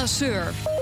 Paul Lasseur.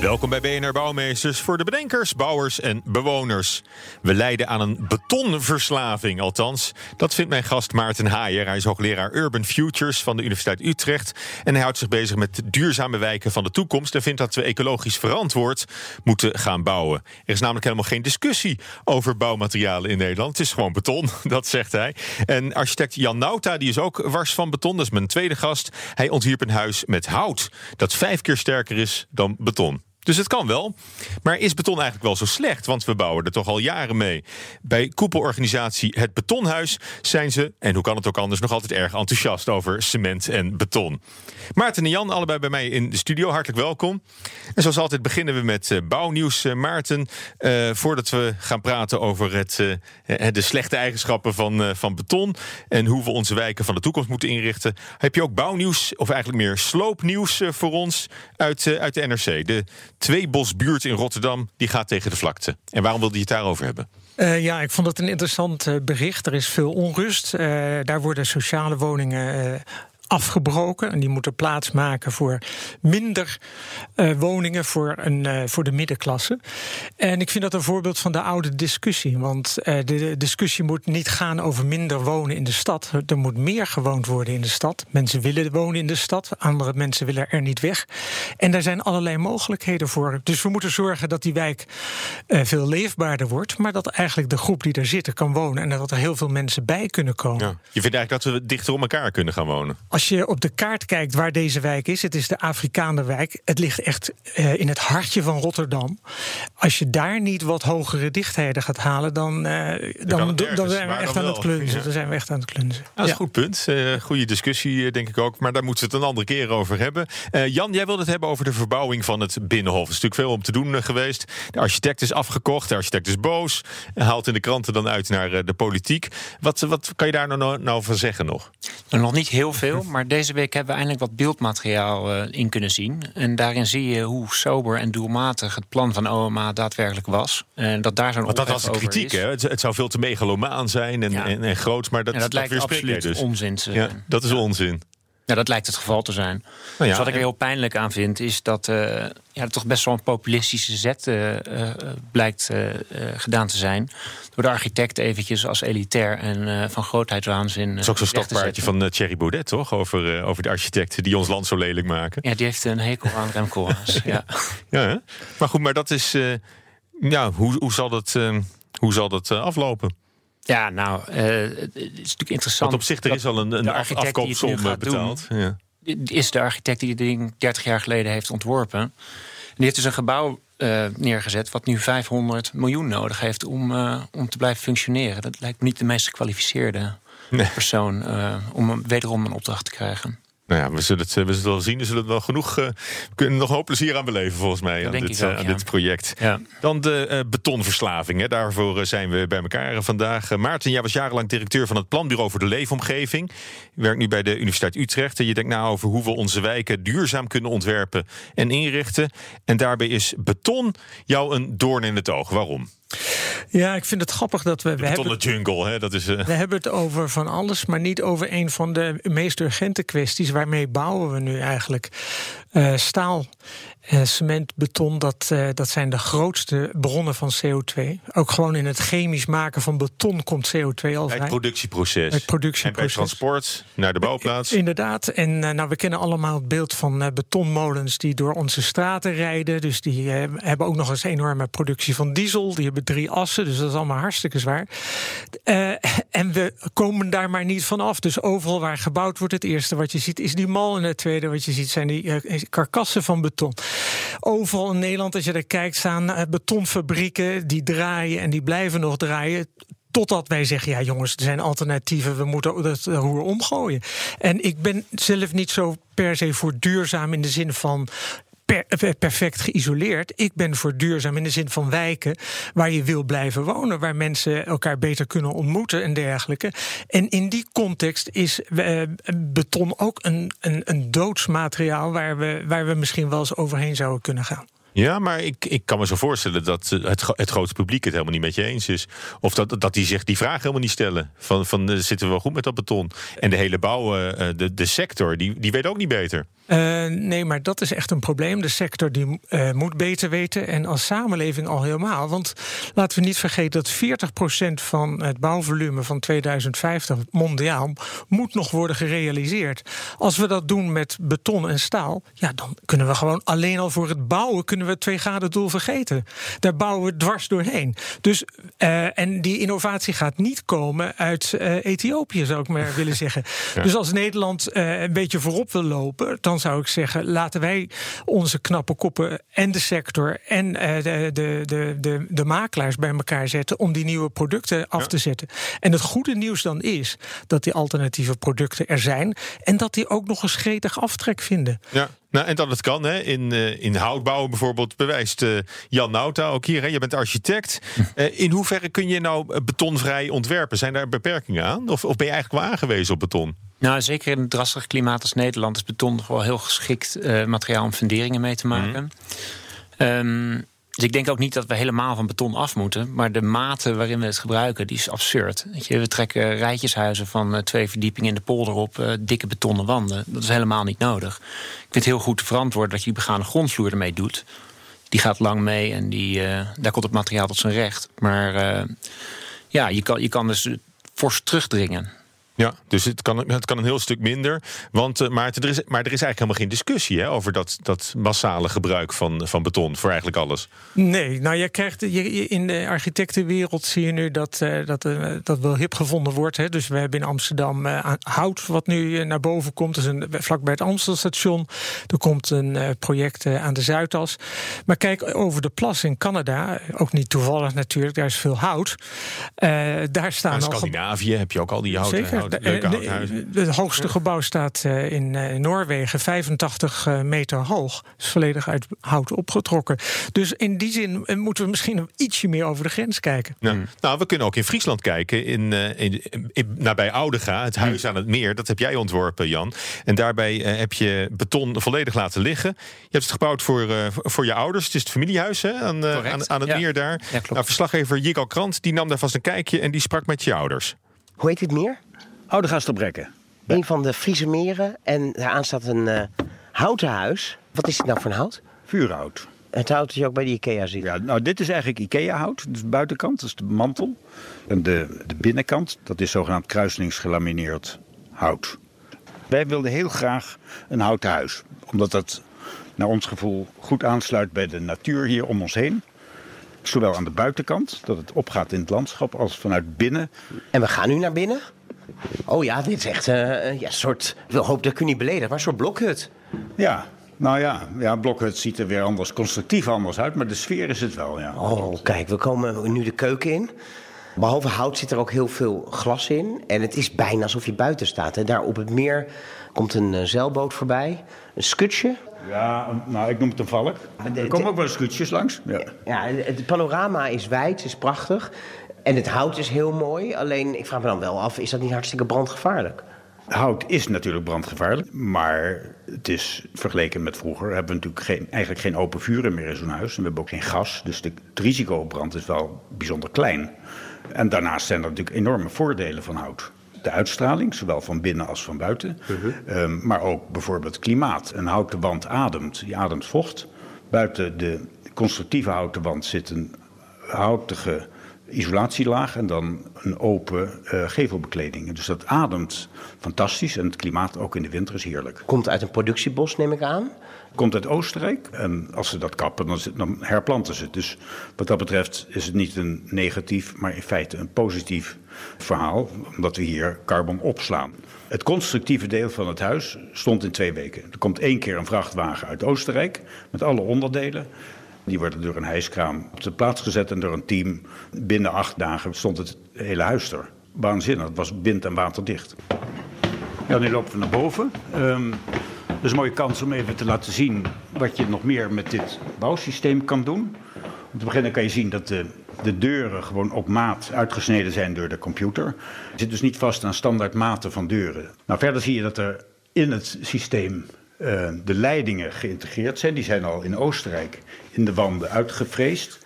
Welkom bij BNR Bouwmeesters voor de bedenkers, bouwers en bewoners. We lijden aan een betonverslaving, althans. Dat vindt mijn gast Maarten Haier. Hij is hoogleraar Urban Futures van de Universiteit Utrecht. En hij houdt zich bezig met duurzame wijken van de toekomst. En vindt dat we ecologisch verantwoord moeten gaan bouwen. Er is namelijk helemaal geen discussie over bouwmaterialen in Nederland. Het is gewoon beton, dat zegt hij. En architect Jan Nauta, die is ook wars van beton. Dat is mijn tweede gast. Hij ontwierp een huis met hout dat vijf keer sterker is dan beton. Dus het kan wel. Maar is beton eigenlijk wel zo slecht? Want we bouwen er toch al jaren mee. Bij koepelorganisatie Het Betonhuis zijn ze, en hoe kan het ook anders, nog altijd erg enthousiast over cement en beton. Maarten en Jan, allebei bij mij in de studio. Hartelijk welkom. En zoals altijd beginnen we met uh, bouwnieuws. Uh, Maarten, uh, voordat we gaan praten over het, de slechte eigenschappen van, van beton en hoe we onze wijken van de toekomst moeten inrichten, heb je ook bouwnieuws, of eigenlijk meer sloopnieuws voor ons uit, uit de NRC. De Tweebosbuurt in Rotterdam, die gaat tegen de vlakte. En waarom wilde je het daarover hebben? Uh, ja, ik vond het een interessant uh, bericht. Er is veel onrust. Uh, daar worden sociale woningen afgebroken. En die moeten plaats maken voor minder uh, woningen voor, een, uh, voor de middenklasse. En ik vind dat een voorbeeld van de oude discussie. Want uh, de discussie moet niet gaan over minder wonen in de stad. Er moet meer gewoond worden in de stad. Mensen willen wonen in de stad. Andere mensen willen er niet weg. En daar zijn allerlei mogelijkheden voor. Dus we moeten zorgen dat die wijk veel leefbaarder wordt. Maar dat eigenlijk de groep die er zit kan wonen. En dat er heel veel mensen bij kunnen komen. Ja. Je vindt eigenlijk dat we dichter op elkaar kunnen gaan wonen? Als je op de kaart kijkt waar deze wijk is, het is de Afrikaanderwijk. Het ligt echt uh, in het hartje van Rotterdam. Als je daar niet wat hogere dichtheden gaat halen, dan, uh, dan, dan, dan, zijn we echt aan het klunzen. Ja. Dan zijn we echt aan het klunzen. Dat is ja. een goed punt. Uh, goede discussie, denk ik ook. Maar daar moeten we het een andere keer over hebben. Jan, jij wilde het hebben over de verbouwing van het Binnenhof. Er is natuurlijk veel om te doen geweest. De architect is afgekocht, de architect is boos. Haalt in de kranten dan uit naar de politiek. Wat, wat kan je daar nou, nou van zeggen nog? Nou, nog niet heel veel, maar deze week hebben we eindelijk wat beeldmateriaal uh, in kunnen zien. En daarin zie je hoe sober en doelmatig het plan van OMA daadwerkelijk was. En dat daar zo'n Want dat was de kritiek, hè? Het, het, zou veel te megalomaan zijn en, ja. en, en groot, maar dat, en dat, dat lijkt absoluut dus. onzin te ja, dat is onzin. Ja, dat lijkt het geval te zijn. Nou ja, dus wat ik er heel pijnlijk aan vind, is dat uh, ja, toch best wel een populistische zet uh, uh, blijkt gedaan te zijn. Door de architect eventjes als elitair en van grootheidswaanzin. Dat is ook zo'n stokpaardje van Thierry Baudet, toch? Over, over de architecten die ons land zo lelijk maken. Ja, die heeft een hekel aan Remco ja. ja, hè? maar goed, maar dat is. ja, hoe, hoe zal dat, hoe zal dat aflopen? Ja, nou, uh, het is natuurlijk interessant. Want op zich er is al een, een afkoopsom betaald. Doen, ja. Is de architect die het ding 30 jaar geleden heeft ontworpen. En die heeft dus een gebouw uh, neergezet wat nu 500 miljoen nodig heeft om, uh, om te blijven functioneren. Dat lijkt me niet de meest gekwalificeerde nee. persoon om wederom een opdracht te krijgen. Nou ja, we zullen het, we zullen het wel zien. We zullen er wel genoeg uh, kunnen nog hoop plezier aan beleven, volgens mij, aan, dit, ook, uh, aan ja. dit, project. Ja. Dan de uh, betonverslaving. Hè. Daarvoor zijn we bij elkaar vandaag. Maarten, jij was jarenlang directeur van het Planbureau voor de Leefomgeving. Je werkt nu bij de Universiteit Utrecht. En je denkt na over hoe we onze wijken duurzaam kunnen ontwerpen en inrichten. En daarbij is beton jou een doorn in het oog. Waarom? Ja, ik vind het grappig dat we. De we hebben, jungle, hè? Dat is, uh... We hebben het over van alles, maar niet over een van de meest urgente kwesties. Waarmee bouwen we nu eigenlijk? Uh, staal cement, beton, dat, uh, dat zijn de grootste bronnen van CO2. Ook gewoon in het chemisch maken van beton komt CO2 al vrij. Het productieproces. Het productieproces. En bij transport naar de bouwplaats. Inderdaad. En uh, nou, we kennen allemaal het beeld van betonmolens die door onze straten rijden. Dus die hebben ook nog eens enorme productie van diesel. Die hebben drie assen, dus dat is allemaal hartstikke zwaar. en we komen daar maar niet van af. Dus overal waar gebouwd wordt, het eerste wat je ziet is die mal. En het tweede wat je ziet zijn die karkassen van beton. Overal in Nederland, als je er kijkt, staan betonfabrieken die draaien en die blijven nog draaien Totdat wij zeggen, ja jongens, er zijn alternatieven, we moeten het roer omgooien. En ik ben zelf niet zo per se voor duurzaam in de zin van per, perfect geïsoleerd. Ik ben voor duurzaam in de zin van wijken waar je wil blijven wonen, waar mensen elkaar beter kunnen ontmoeten en dergelijke. En in die context is uh, beton ook een, een, een doodsmateriaal waar we, waar we misschien wel eens overheen zouden kunnen gaan. Ja, maar ik, ik kan me zo voorstellen dat het, het grote publiek het helemaal niet met je eens is. Of dat, dat die zich die vraag helemaal niet stellen. Van, van zitten we wel goed met dat beton? En de hele bouw, de, de sector, die, die weet ook niet beter. Uh, nee, maar dat is echt een probleem. De sector die, uh, moet beter weten en als samenleving al helemaal. Want laten we niet vergeten dat 40% van het bouwvolume van 2050 mondiaal moet nog worden gerealiseerd. Als we dat doen met beton en staal, ja, dan kunnen we gewoon alleen al voor het bouwen kunnen we het 2 graden doel vergeten. Daar bouwen we dwars doorheen. Dus, uh, en die innovatie gaat niet komen uit Ethiopië, zou ik maar willen zeggen. Ja. Dus als Nederland een beetje voorop wil lopen, dan zou ik zeggen, laten wij onze knappe koppen en de sector en uh, de, de, de, de, de makelaars bij elkaar zetten om die nieuwe producten af te zetten. En het goede nieuws dan is dat die alternatieve producten er zijn en dat die ook nog eens gretig aftrek vinden. Ja. Nou, en dat het kan, hè? In, uh, in houtbouwen bijvoorbeeld, bewijst uh, Jan Nauta ook hier. Hè? Je bent architect. Uh, in hoeverre kun je nou betonvrij ontwerpen? Zijn daar beperkingen aan? Of, of ben je eigenlijk wel aangewezen op beton? Nou, zeker in een drassig klimaat als Nederland is beton wel heel geschikt uh, materiaal om funderingen mee te maken. Mm. Um, dus ik denk ook niet dat we helemaal van beton af moeten. Maar de mate waarin we het gebruiken, die is absurd. Je, we trekken rijtjeshuizen van uh, twee verdiepingen in de polder op, uh, dikke betonnen wanden. Dat is helemaal niet nodig. Ik vind het heel goed te verantwoorden dat je die begane grondvloer ermee doet. Die gaat lang mee en die, daar komt het materiaal tot zijn recht. Maar ja, je kan, je kan dus fors terugdringen. Ja, dus het kan, het kan een heel stuk minder. Want, uh, maar, er is, maar er is eigenlijk helemaal geen discussie hè, over dat, dat massale gebruik van, van beton voor eigenlijk alles. Nee, nou je krijgt je, in de architectenwereld zie je nu dat uh, dat, uh, dat wel hip gevonden wordt. Hè. Dus we hebben in Amsterdam hout, wat nu naar boven komt. Is een, vlakbij het Amstelstation. Er komt een project aan de Zuidas. Maar kijk, over de plas in Canada, ook niet toevallig natuurlijk, daar is veel hout. daar staan in Scandinavië heb je ook al die houten. Zeker het hoogste gebouw staat eh, in eh, Noorwegen, 85 eh, meter hoog. Is volledig uit hout opgetrokken. Dus in die zin moeten we misschien ietsje meer over de grens kijken. Ja. Nou, we kunnen ook in Friesland kijken, in, in, in, nabij Oudega, het huis aan het meer. Dat heb jij ontworpen, Jan. En daarbij heb je beton volledig laten liggen. Je hebt het gebouwd voor, voor je ouders. Het is het familiehuis hè, aan, aan, aan, het meer daar. Ja, nou, verslaggever Jikal Krant die nam daar vast een kijkje en die sprak met je ouders. Hoe heet dit meer? Oudegasterbrekken. Een van de Friese meren. En daaraan staat een uh, houten huis. Wat is dit nou voor een hout? Vuurhout. Het hout dat je ook bij de IKEA ziet. Ja, nou, dit is eigenlijk IKEA-hout. Dus de buitenkant, dat is de mantel. En de, de binnenkant, dat is zogenaamd kruislingsgelamineerd hout. Wij wilden heel graag een houten huis. Omdat dat naar ons gevoel goed aansluit bij de natuur hier om ons heen. Zowel aan de buitenkant, dat het opgaat in het landschap, als vanuit binnen. En we gaan nu naar binnen? Oh ja, dit is echt uh, ja, een soort, ik hoop dat ik u niet beledig, maar een soort blokhut. Ja, nou ja, ja, blokhut ziet er weer anders, constructief anders uit, maar de sfeer is het wel, ja. Oh, kijk, we komen nu de keuken in. Behalve hout zit er ook heel veel glas in. En het is bijna alsof je buiten staat. En daar op het meer komt een uh, zeilboot voorbij. Een skutje. Ja, nou, ik noem het een valk. Er komen ook wel skutjes langs. Ja, ja het panorama is wijd, is prachtig. En het hout is heel mooi, alleen ik vraag me dan wel af, is dat niet hartstikke brandgevaarlijk? Hout is natuurlijk brandgevaarlijk, maar het is vergeleken met vroeger hebben we natuurlijk geen, eigenlijk geen open vuren meer in zo'n huis. En we hebben ook geen gas, dus de, het risico op brand is wel bijzonder klein. En daarnaast zijn er natuurlijk enorme voordelen van hout. De uitstraling, zowel van binnen als van buiten. Uh um, maar ook bijvoorbeeld klimaat. Een houten wand ademt, die ademt vocht. Buiten de constructieve houten wand zit een houtige isolatielaag en dan een open uh, gevelbekleding. Dus dat ademt fantastisch en het klimaat ook in de winter is heerlijk. Komt uit een productiebos, neem ik aan? Komt uit Oostenrijk en als ze dat kappen, dan, dan herplanten ze het. Dus wat dat betreft is het niet een negatief, maar in feite een positief verhaal, omdat we hier carbon opslaan. Het constructieve deel van het huis stond in twee weken. Er komt één keer een vrachtwagen uit Oostenrijk met alle onderdelen. Die worden door een hijskraam op de plaats gezet en door een team. Binnen acht dagen stond het hele huis er. Waanzinnig, het was wind- en waterdicht. Ja, nu lopen we naar boven. Um, dat is een mooie kans om even te laten zien wat je nog meer met dit bouwsysteem kan doen. Om te beginnen kan je zien dat de, de deuren gewoon op maat uitgesneden zijn door de computer. Je zit dus niet vast aan standaard maten van deuren. Nou, verder zie je dat er in het systeem uh, de leidingen geïntegreerd zijn. Die zijn al in Oostenrijk in de wanden uitgevreesd.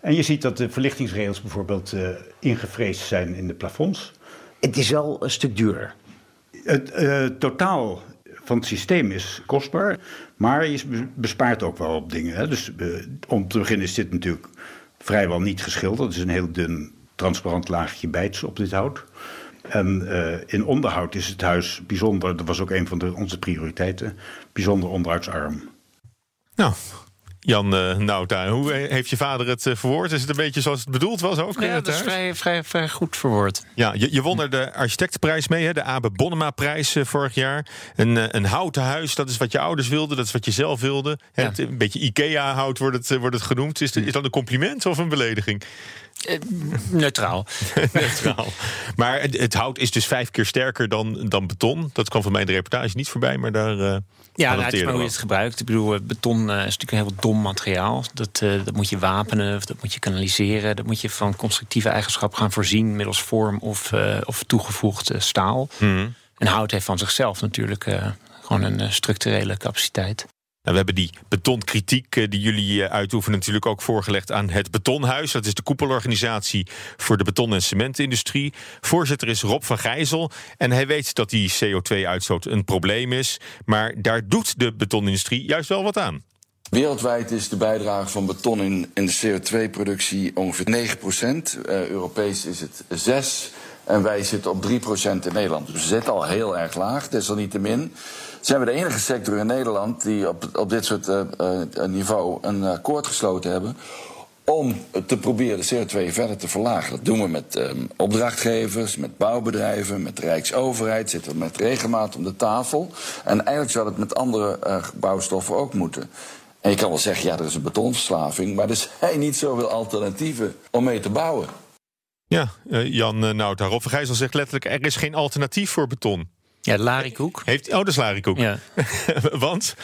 En je ziet dat de verlichtingsrails bijvoorbeeld uh, ingevreesd zijn in de plafonds. Het is wel een stuk duurder. Het uh, totaal van het systeem is kostbaar, maar je bespaart ook wel op dingen. Hè. Dus om te beginnen is dit natuurlijk vrijwel niet geschilderd. Het is een heel dun, transparant laagje bijts op dit hout. En uh, in onderhoud is het huis bijzonder, dat was ook een van de, onze prioriteiten, bijzonder onderhoudsarm. Nou, Jan uh, Nauta, hoe heeft je vader het uh, verwoord? Is het een beetje zoals het bedoeld was ook? Ja, dat is vrij, vrij, vrij goed verwoord. Ja, je, je won er de architectenprijs mee, hè, de Abe Bonnema-prijs uh, vorig jaar. Een, een houten huis, dat is wat je ouders wilden, dat is wat je zelf wilde. Ja. Het, een beetje IKEA-hout wordt het, wordt het genoemd. Is, is dat een compliment of een belediging? Uh, neutraal. neutraal. Maar het, het, hout is dus vijf keer sterker dan, dan beton. Dat kwam van mij in de reportage niet voorbij, maar daar. Uh, ja, nou, het is maar hoe je het gebruikt. Ik bedoel, beton uh, is natuurlijk een heel dom materiaal. Dat, dat moet je wapenen, dat moet je kanaliseren. Dat moet je van constructieve eigenschappen gaan voorzien middels vorm of, of toegevoegd staal. Mm. En hout heeft van zichzelf natuurlijk gewoon een structurele capaciteit. Nou, we hebben die betonkritiek die jullie uitoefenen natuurlijk ook voorgelegd aan het Betonhuis. Dat is de koepelorganisatie voor de beton- en cementindustrie. Voorzitter is Rob van Gijzel en hij weet dat die CO2-uitstoot een probleem is. Maar daar doet de betonindustrie juist wel wat aan. Wereldwijd is de bijdrage van beton in, de CO2-productie ongeveer 9 procent. Uh, Europees is het 6 en wij zitten op 3 procent in Nederland. Dus we zitten al heel erg laag, desalniettemin zijn we de enige sector in Nederland die op, op dit soort uh, niveau een akkoord gesloten hebben om te proberen de CO2 verder te verlagen. Dat doen we met um, opdrachtgevers, met bouwbedrijven, met de Rijksoverheid, zitten we met regelmaat om de tafel. En eigenlijk zou het met andere bouwstoffen ook moeten. En je kan wel zeggen, ja, er is een betonverslaving, maar er zijn niet zoveel alternatieven om mee te bouwen. Ja, Jan Nauta, Rob Gijzel zegt letterlijk, er is geen alternatief voor beton. Ja, larikoek. Heeft, oh, dat is larikoek. Ja. Want?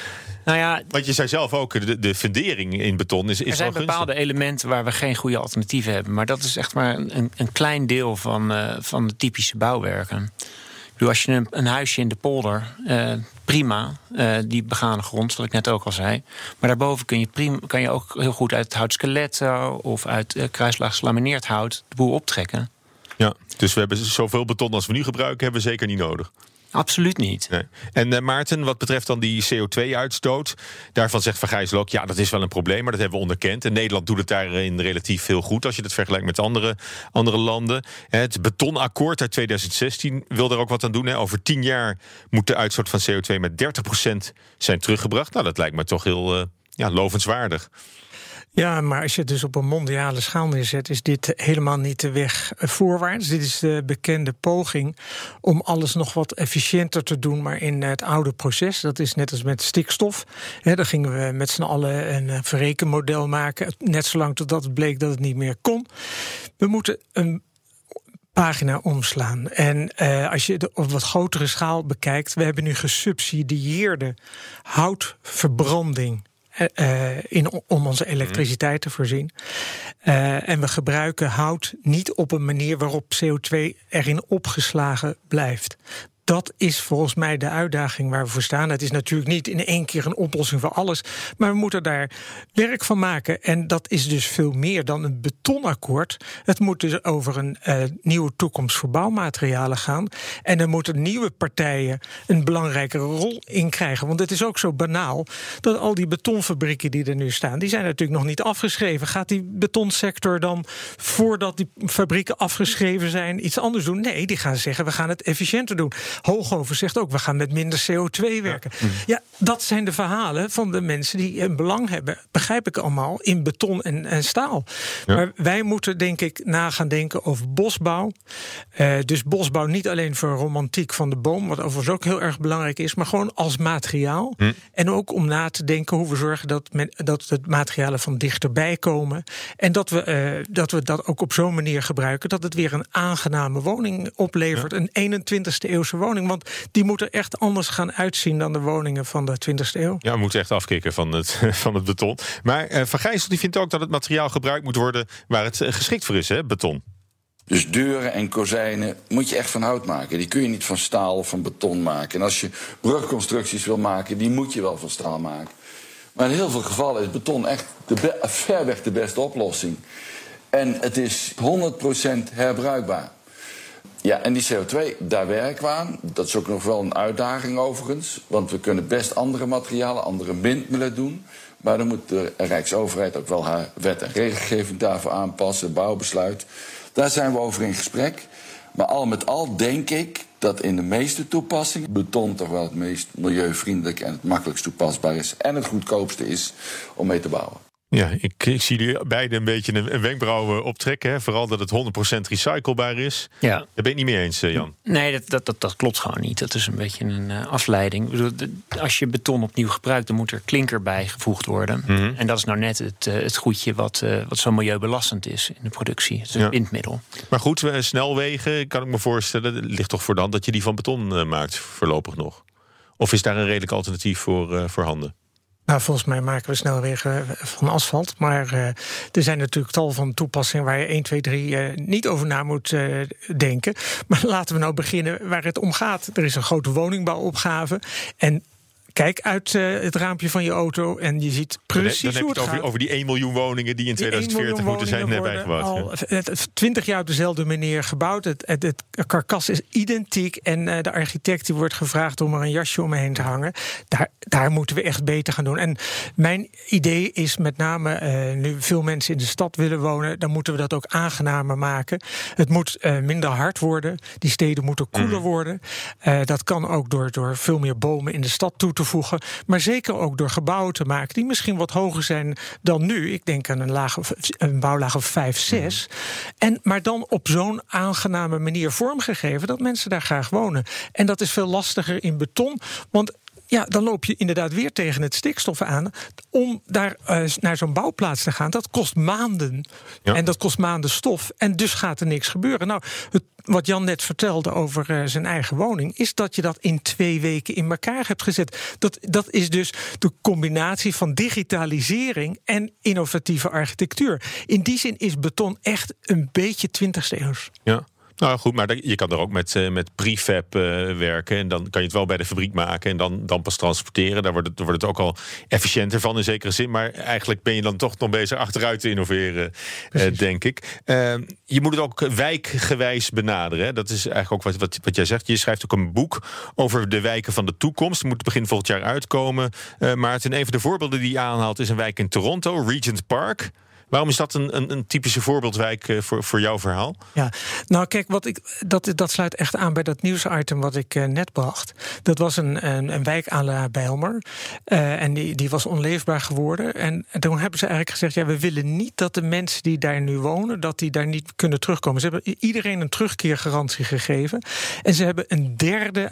Nou ja, Want je zei zelf ook, de, de fundering in beton is, is er zijn bepaalde elementen waar we geen goede alternatieven hebben. Maar dat is echt maar een, een klein deel van, uh, van de typische bouwwerken. Ik bedoel, als je een, een huisje in de polder, uh, prima, uh, die begane grond, wat ik net ook al zei. Maar daarboven kun je, prima, kan je ook heel goed uit het houtskelet of uit uh, kruislaag gelamineerd hout de boel optrekken. Ja, dus we hebben zoveel beton als we nu gebruiken, hebben we zeker niet nodig. Absoluut niet. Nee. En uh, Maarten, wat betreft dan die CO2-uitstoot, daarvan zegt Van ook, ja, dat is wel een probleem, maar dat hebben we onderkend. En Nederland doet het daarin relatief heel goed als je dat vergelijkt met andere, andere landen. Het betonakkoord uit 2016 wil daar ook wat aan doen. Hè. Over tien jaar moet de uitstoot van CO2 met 30% zijn teruggebracht. Nou, dat lijkt me toch heel uh, ja, lovenswaardig. Ja, maar als je het dus op een mondiale schaal neerzet, is dit helemaal niet de weg voorwaarts. Dit is de bekende poging om alles nog wat efficiënter te doen, maar in het oude proces. Dat is net als met stikstof. He, daar gingen we met z'n allen een verrekenmodel maken, net zolang totdat het bleek dat het niet meer kon. We moeten een pagina omslaan. En uh, als je de op wat grotere schaal bekijkt, we hebben nu gesubsidieerde houtverbranding. Uh, in, om onze elektriciteit te voorzien. Uh, en we gebruiken hout niet op een manier waarop CO2 erin opgeslagen blijft. Dat is volgens mij de uitdaging waar we voor staan. Het is natuurlijk niet in één keer een oplossing voor alles. Maar we moeten daar werk van maken. En dat is dus veel meer dan een betonakkoord. Het moet dus over een uh, nieuwe toekomst voor bouwmaterialen gaan. En er moeten nieuwe partijen een belangrijkere rol in krijgen. Want het is ook zo banaal dat al die betonfabrieken die er nu staan, die zijn natuurlijk nog niet afgeschreven. Gaat die betonsector dan, voordat die fabrieken afgeschreven zijn, iets anders doen? Nee, die gaan zeggen we gaan het efficiënter doen. Hooghoven zegt ook, we gaan met minder CO2 werken. Ja, dat zijn de verhalen van de mensen die een belang hebben, begrijp ik allemaal, in beton en, en staal. Maar wij moeten denk ik na gaan denken over bosbouw. Uh, dus bosbouw niet alleen voor romantiek van de boom, wat overigens ook heel erg belangrijk is, maar gewoon als materiaal. Hm. En ook om na te denken hoe we zorgen dat, men, dat het materialen van dichterbij komen. En dat we, uh, dat we dat ook op zo'n manier gebruiken dat het weer een aangename woning oplevert. Een 21ste eeuwse woning. Want die moeten echt anders gaan uitzien dan de woningen van de 20ste eeuw. Ja, we moeten echt afkicken van het, van het beton. Maar uh, Van Gijssel die vindt ook dat het materiaal gebruikt moet worden waar het geschikt voor is, hè, beton. Dus deuren en kozijnen moet je echt van hout maken. Die kun je niet van staal of van beton maken. En als je brugconstructies wil maken, die moet je wel van staal maken. Maar in heel veel gevallen is beton echt de ver weg de beste oplossing. En het is 100% herbruikbaar. Ja, en die CO2, daar werken we aan. Dat is ook nog wel een uitdaging overigens. Want we kunnen best andere materialen, andere windmiddelen doen. Maar dan moet de Rijksoverheid ook wel haar wet en regelgeving daarvoor aanpassen, bouwbesluit. Daar zijn we over in gesprek. Maar al met al denk ik dat in de meeste toepassingen beton toch wel het meest milieuvriendelijk en het makkelijkst toepasbaar is. En het goedkoopste is om mee te bouwen. Ja, ik, ik zie jullie beide een beetje een, een wenkbrauw eh, optrekken. Hè? Vooral dat het 100% recyclebaar is. Ja. Daar ben je niet mee eens, eh, Jan? Nee, dat, dat, dat, dat klopt gewoon niet. Dat is een beetje een uh, afleiding. Als je beton opnieuw gebruikt, dan moet er klinker bijgevoegd worden. Mm En dat is nou net het, het goedje wat, uh, wat zo milieubelastend is in de productie. Het is een ja. windmiddel. Maar goed, snelwegen, kan ik me voorstellen, ligt toch voor dan dat je die van beton maakt voorlopig nog? Of is daar een redelijk alternatief voor voorhanden? Nou, volgens mij maken we snelwegen van asfalt. Maar uh, er zijn natuurlijk tal van toepassingen waar je 1, 2, 3 uh, niet over na moet uh, denken. Maar laten we nou beginnen waar het om gaat. Er is een grote woningbouwopgave. En Kijk uit uh, het raampje van je auto en je ziet precies dan, dan hoe het, het over, over, die 1 miljoen woningen die in 2040 moeten zijn bijgebouwd. Al 20 jaar op dezelfde manier gebouwd. Het, het, het karkas is identiek en uh, de architect die wordt gevraagd om er een jasje omheen te hangen. Daar, daar moeten we echt beter gaan doen. En mijn idee is met name, uh, nu veel mensen in de stad willen wonen, dan moeten we dat ook aangenamer maken. Het moet minder hard worden. Die steden moeten koeler mm. worden. dat kan ook door, door veel meer bomen in de stad toe te voegen. Maar zeker ook door gebouwen te maken die misschien wat hoger zijn dan nu. Ik denk aan een, laag, een bouwlaag of 5, 6. Mm. En, maar dan op zo'n aangename manier vormgegeven dat mensen daar graag wonen. En dat is veel lastiger in beton. Want ja, dan loop je inderdaad weer tegen het stikstof aan. Om daar uh, naar zo'n bouwplaats te gaan, dat kost maanden. Ja. En dat kost maanden stof. En dus gaat er niks gebeuren. Nou, het, wat Jan net vertelde over uh, zijn eigen woning, is dat je dat in twee weken in elkaar hebt gezet. Dat, dat is dus de combinatie van digitalisering en innovatieve architectuur. In die zin is beton echt een beetje 20ste eeuws. Ja. Nou goed, maar je kan er ook met, uh, met prefab uh, werken. En dan kan je het wel bij de fabriek maken en dan, dan pas transporteren. Daar wordt, het, wordt het ook al efficiënter van in zekere zin. Maar eigenlijk ben je dan toch nog bezig achteruit te innoveren, uh, denk ik. Ehm, je moet het ook wijkgewijs benaderen. Dat is eigenlijk ook wat, wat, wat jij zegt. Je schrijft ook een boek over de wijken van de toekomst. Het moet begin volgend jaar uitkomen. Maarten, een van de voorbeelden die je aanhaalt is een wijk in Toronto, Regent Park. Waarom is dat een, een, een typische voorbeeldwijk uh, voor, voor jouw verhaal? Ja, nou kijk, wat ik, dat, dat sluit echt aan bij dat nieuwsitem wat ik uh, net bracht. Dat was een, een, wijk aan La Bijlmer. Uh, en die, die was onleefbaar geworden. En toen hebben ze eigenlijk gezegd: ja, we willen niet dat de mensen die daar nu wonen, dat die daar niet kunnen terugkomen. Ze hebben iedereen een terugkeergarantie gegeven. En ze hebben een derde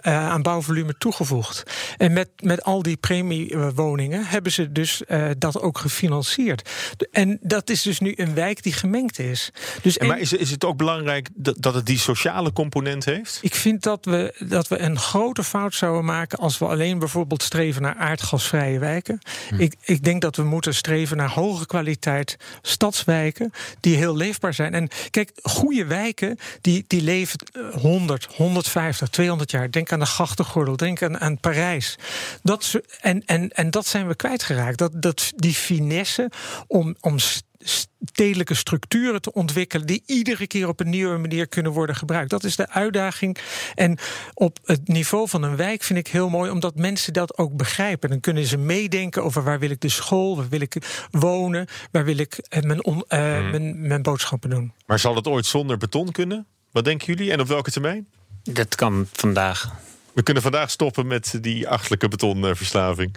aan bouwvolume toegevoegd. En met, met al die premiewoningen hebben ze dus uh, dat ook gefinancierd. En dat is dus nu een wijk die gemengd is. Dus en maar is, is het ook belangrijk dat, dat het die sociale component heeft? Ik vind dat we, dat we een grote fout zouden maken als we alleen bijvoorbeeld streven naar aardgasvrije wijken. Hm. Ik, ik denk dat we moeten streven naar hoge kwaliteit stadswijken die heel leefbaar zijn. En kijk, goede wijken die, die leven 100, 150, 200 jaar Denk aan de grachtengordel, denk aan, aan Parijs. Dat, en, en, en dat zijn we kwijtgeraakt. Dat, dat, die finesse om, om stedelijke structuren te ontwikkelen die iedere keer op een nieuwe manier kunnen worden gebruikt. Dat is de uitdaging. En op het niveau van een wijk vind ik heel mooi, omdat mensen dat ook begrijpen. Dan kunnen ze meedenken over waar wil ik de school, waar wil ik wonen, waar wil ik eh, mijn, on, uh, mijn, mijn boodschappen doen. Maar zal het ooit zonder beton kunnen? Wat denken jullie en op welke termijn? Dat kan vandaag. We kunnen vandaag stoppen met die achtelijke betonverslaving.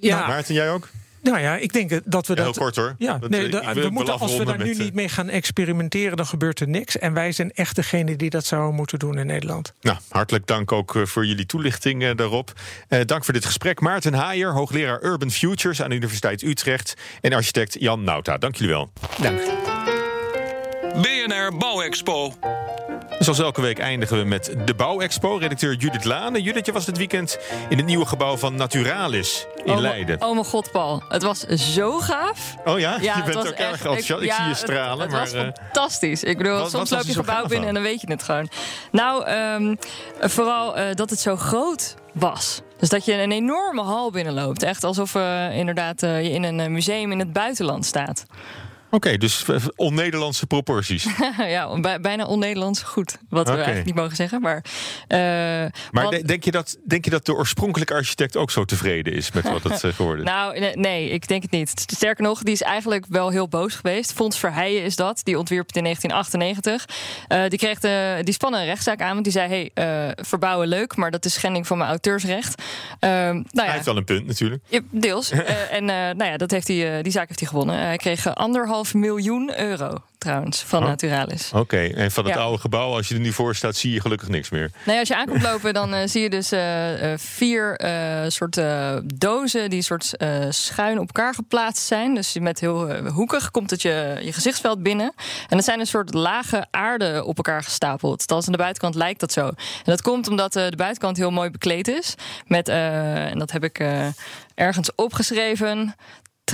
Ja. Maarten, jij ook? Nou ja, ik denk dat we Ja, dat. heel kort hoor. Ja, nee, we moeten, als we daar nu met, eh, niet mee gaan experimenteren, dan gebeurt er niks. En wij zijn echt degene die dat zouden moeten doen in Nederland. Nou, hartelijk dank ook eh, voor jullie toelichting eh, daarop. Eh, dank voor dit gesprek. Maarten Haaier, hoogleraar Urban Futures aan de Universiteit Utrecht. En architect Jan Nauta. Dank jullie wel. Dank. BNR Bouwexpo. Zoals elke week eindigen we met de Bouwexpo. Redacteur Judith Lane. Judith, je was dit weekend in het nieuwe gebouw van Naturalis in oh, Leiden. Oh mijn god, Paul. Het was zo gaaf. Oh ja? je bent ook erg enthousiast. Ik, ja, zie je stralen. Het, maar, was eh, fantastisch. Ik bedoel, wat- soms loop je gebouw binnen en dan weet je het gewoon. Nou, ehm, vooral eh, dat het zo groot was. Dus dat je een enorme hal binnenloopt. Echt alsof eh, inderdaad je in een museum in het buitenland staat. Oké, dus on-Nederlandse proporties. ja, bij- bijna on-Nederlands goed. Wat we eigenlijk niet mogen zeggen. Maar, eh, Maar want- denk, je dat, denk je dat de oorspronkelijke architect ook zo tevreden is met wat het eh, geworden is? Nou, nee, nee, ik denk het niet. Sterker nog, die is eigenlijk wel heel boos geweest. Fons Verheijen is dat. Die ontwierp het in 1998. Eh, die, kreeg de, die spannen een rechtszaak aan. Want die zei, hey, verbouwen leuk, maar dat is schending van mijn auteursrecht. Ehm, nou Hij ja, heeft wel een punt natuurlijk. ja, deels. En nou ja, dat heeft hij, die zaak heeft hij gewonnen. hij kreeg anderhalf miljoen euro trouwens van Oh. Naturalis. Oké, en van het Ja. oude gebouw, als je er nu voor staat, zie je gelukkig niks meer. Nee, als je aankomt lopen, dan eh, zie je dus eh, eh, vier eh soorten dozen die soort schuin op elkaar geplaatst zijn. Dus met heel hoekig komt het je, je gezichtsveld binnen. En dat zijn een soort lage aarde op elkaar gestapeld. Althans, aan de buitenkant lijkt dat zo. En dat komt omdat de buitenkant heel mooi bekleed is. Met, en dat heb ik ergens opgeschreven.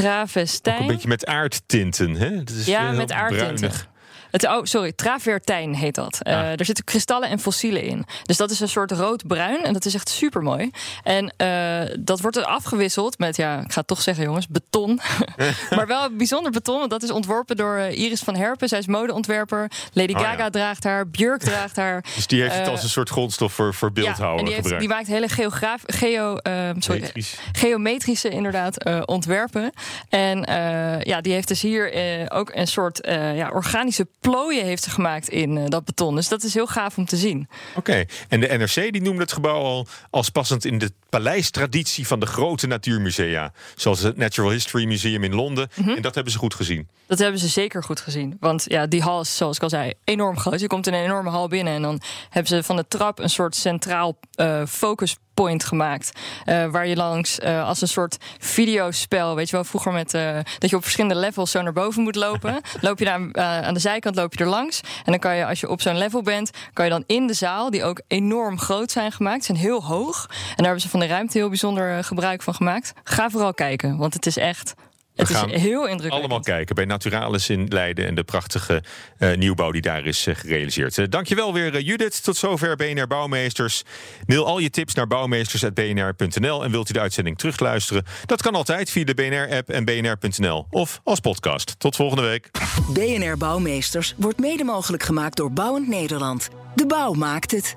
Travestijn. Ook een beetje met aardtinten, hè? Dat is Ja, met aardtinten. bruinig. Het, oh, sorry, travertijn heet dat. Eh, er zitten kristallen en fossielen in. Dus dat is een soort rood-bruin en dat is echt super mooi. En eh, dat wordt er afgewisseld met, ja, ik ga het toch zeggen jongens, beton. maar wel bijzonder beton, want dat is ontworpen door eh, Iris van Herpen. Zij is modeontwerper. Lady Oh, Gaga ja. draagt haar, Björk draagt haar. Dus die heeft het Eh, als een soort grondstof voor, voor ja, beeldhouden en die, heeft, die maakt hele geograaf, geo, eh, sorry, Metrisch. geometrische inderdaad eh, ontwerpen. En eh, ja, die heeft dus hier eh, ook een soort eh, ja, organische plooien heeft gemaakt in eh, dat beton. Dus dat is heel gaaf om te zien. Oké, en de NRC die noemde het gebouw al als passend in de paleistraditie van de grote natuurmusea. Zoals het Natural History Museum in Londen. Mhm. En dat hebben ze goed gezien. Dat hebben ze zeker goed gezien. Want ja, die hal is, zoals ik al zei, enorm groot. Je komt in een enorme hal binnen en dan hebben ze van de trap een soort centraal eh focus point gemaakt. eh, waar je langs eh, als een soort videospel, weet je wel, vroeger met dat je op verschillende levels zo naar boven moet lopen. loop je daar eh, aan de zijkant loop je er langs. En dan kan je, als je op zo'n level bent, kan je dan in de zaal, die ook enorm groot zijn gemaakt, zijn heel hoog. En daar hebben ze van de ruimte heel bijzonder eh, gebruik van gemaakt. Ga vooral kijken, want het is echt. Het is heel indrukwekkend. Allemaal kijken bij Naturalis in Leiden en de prachtige eh, nieuwbouw die daar is eh, gerealiseerd. Eh, dankjewel weer Judith. Tot zover BNR Bouwmeesters. Mail al je tips naar bouwmeesters.bnr.nl en wilt u de uitzending terugluisteren? Dat kan altijd via de BNR-app en bnr.nl of als podcast. Tot volgende week. BNR Bouwmeesters wordt mede mogelijk gemaakt door Bouwend Nederland. De bouw maakt het.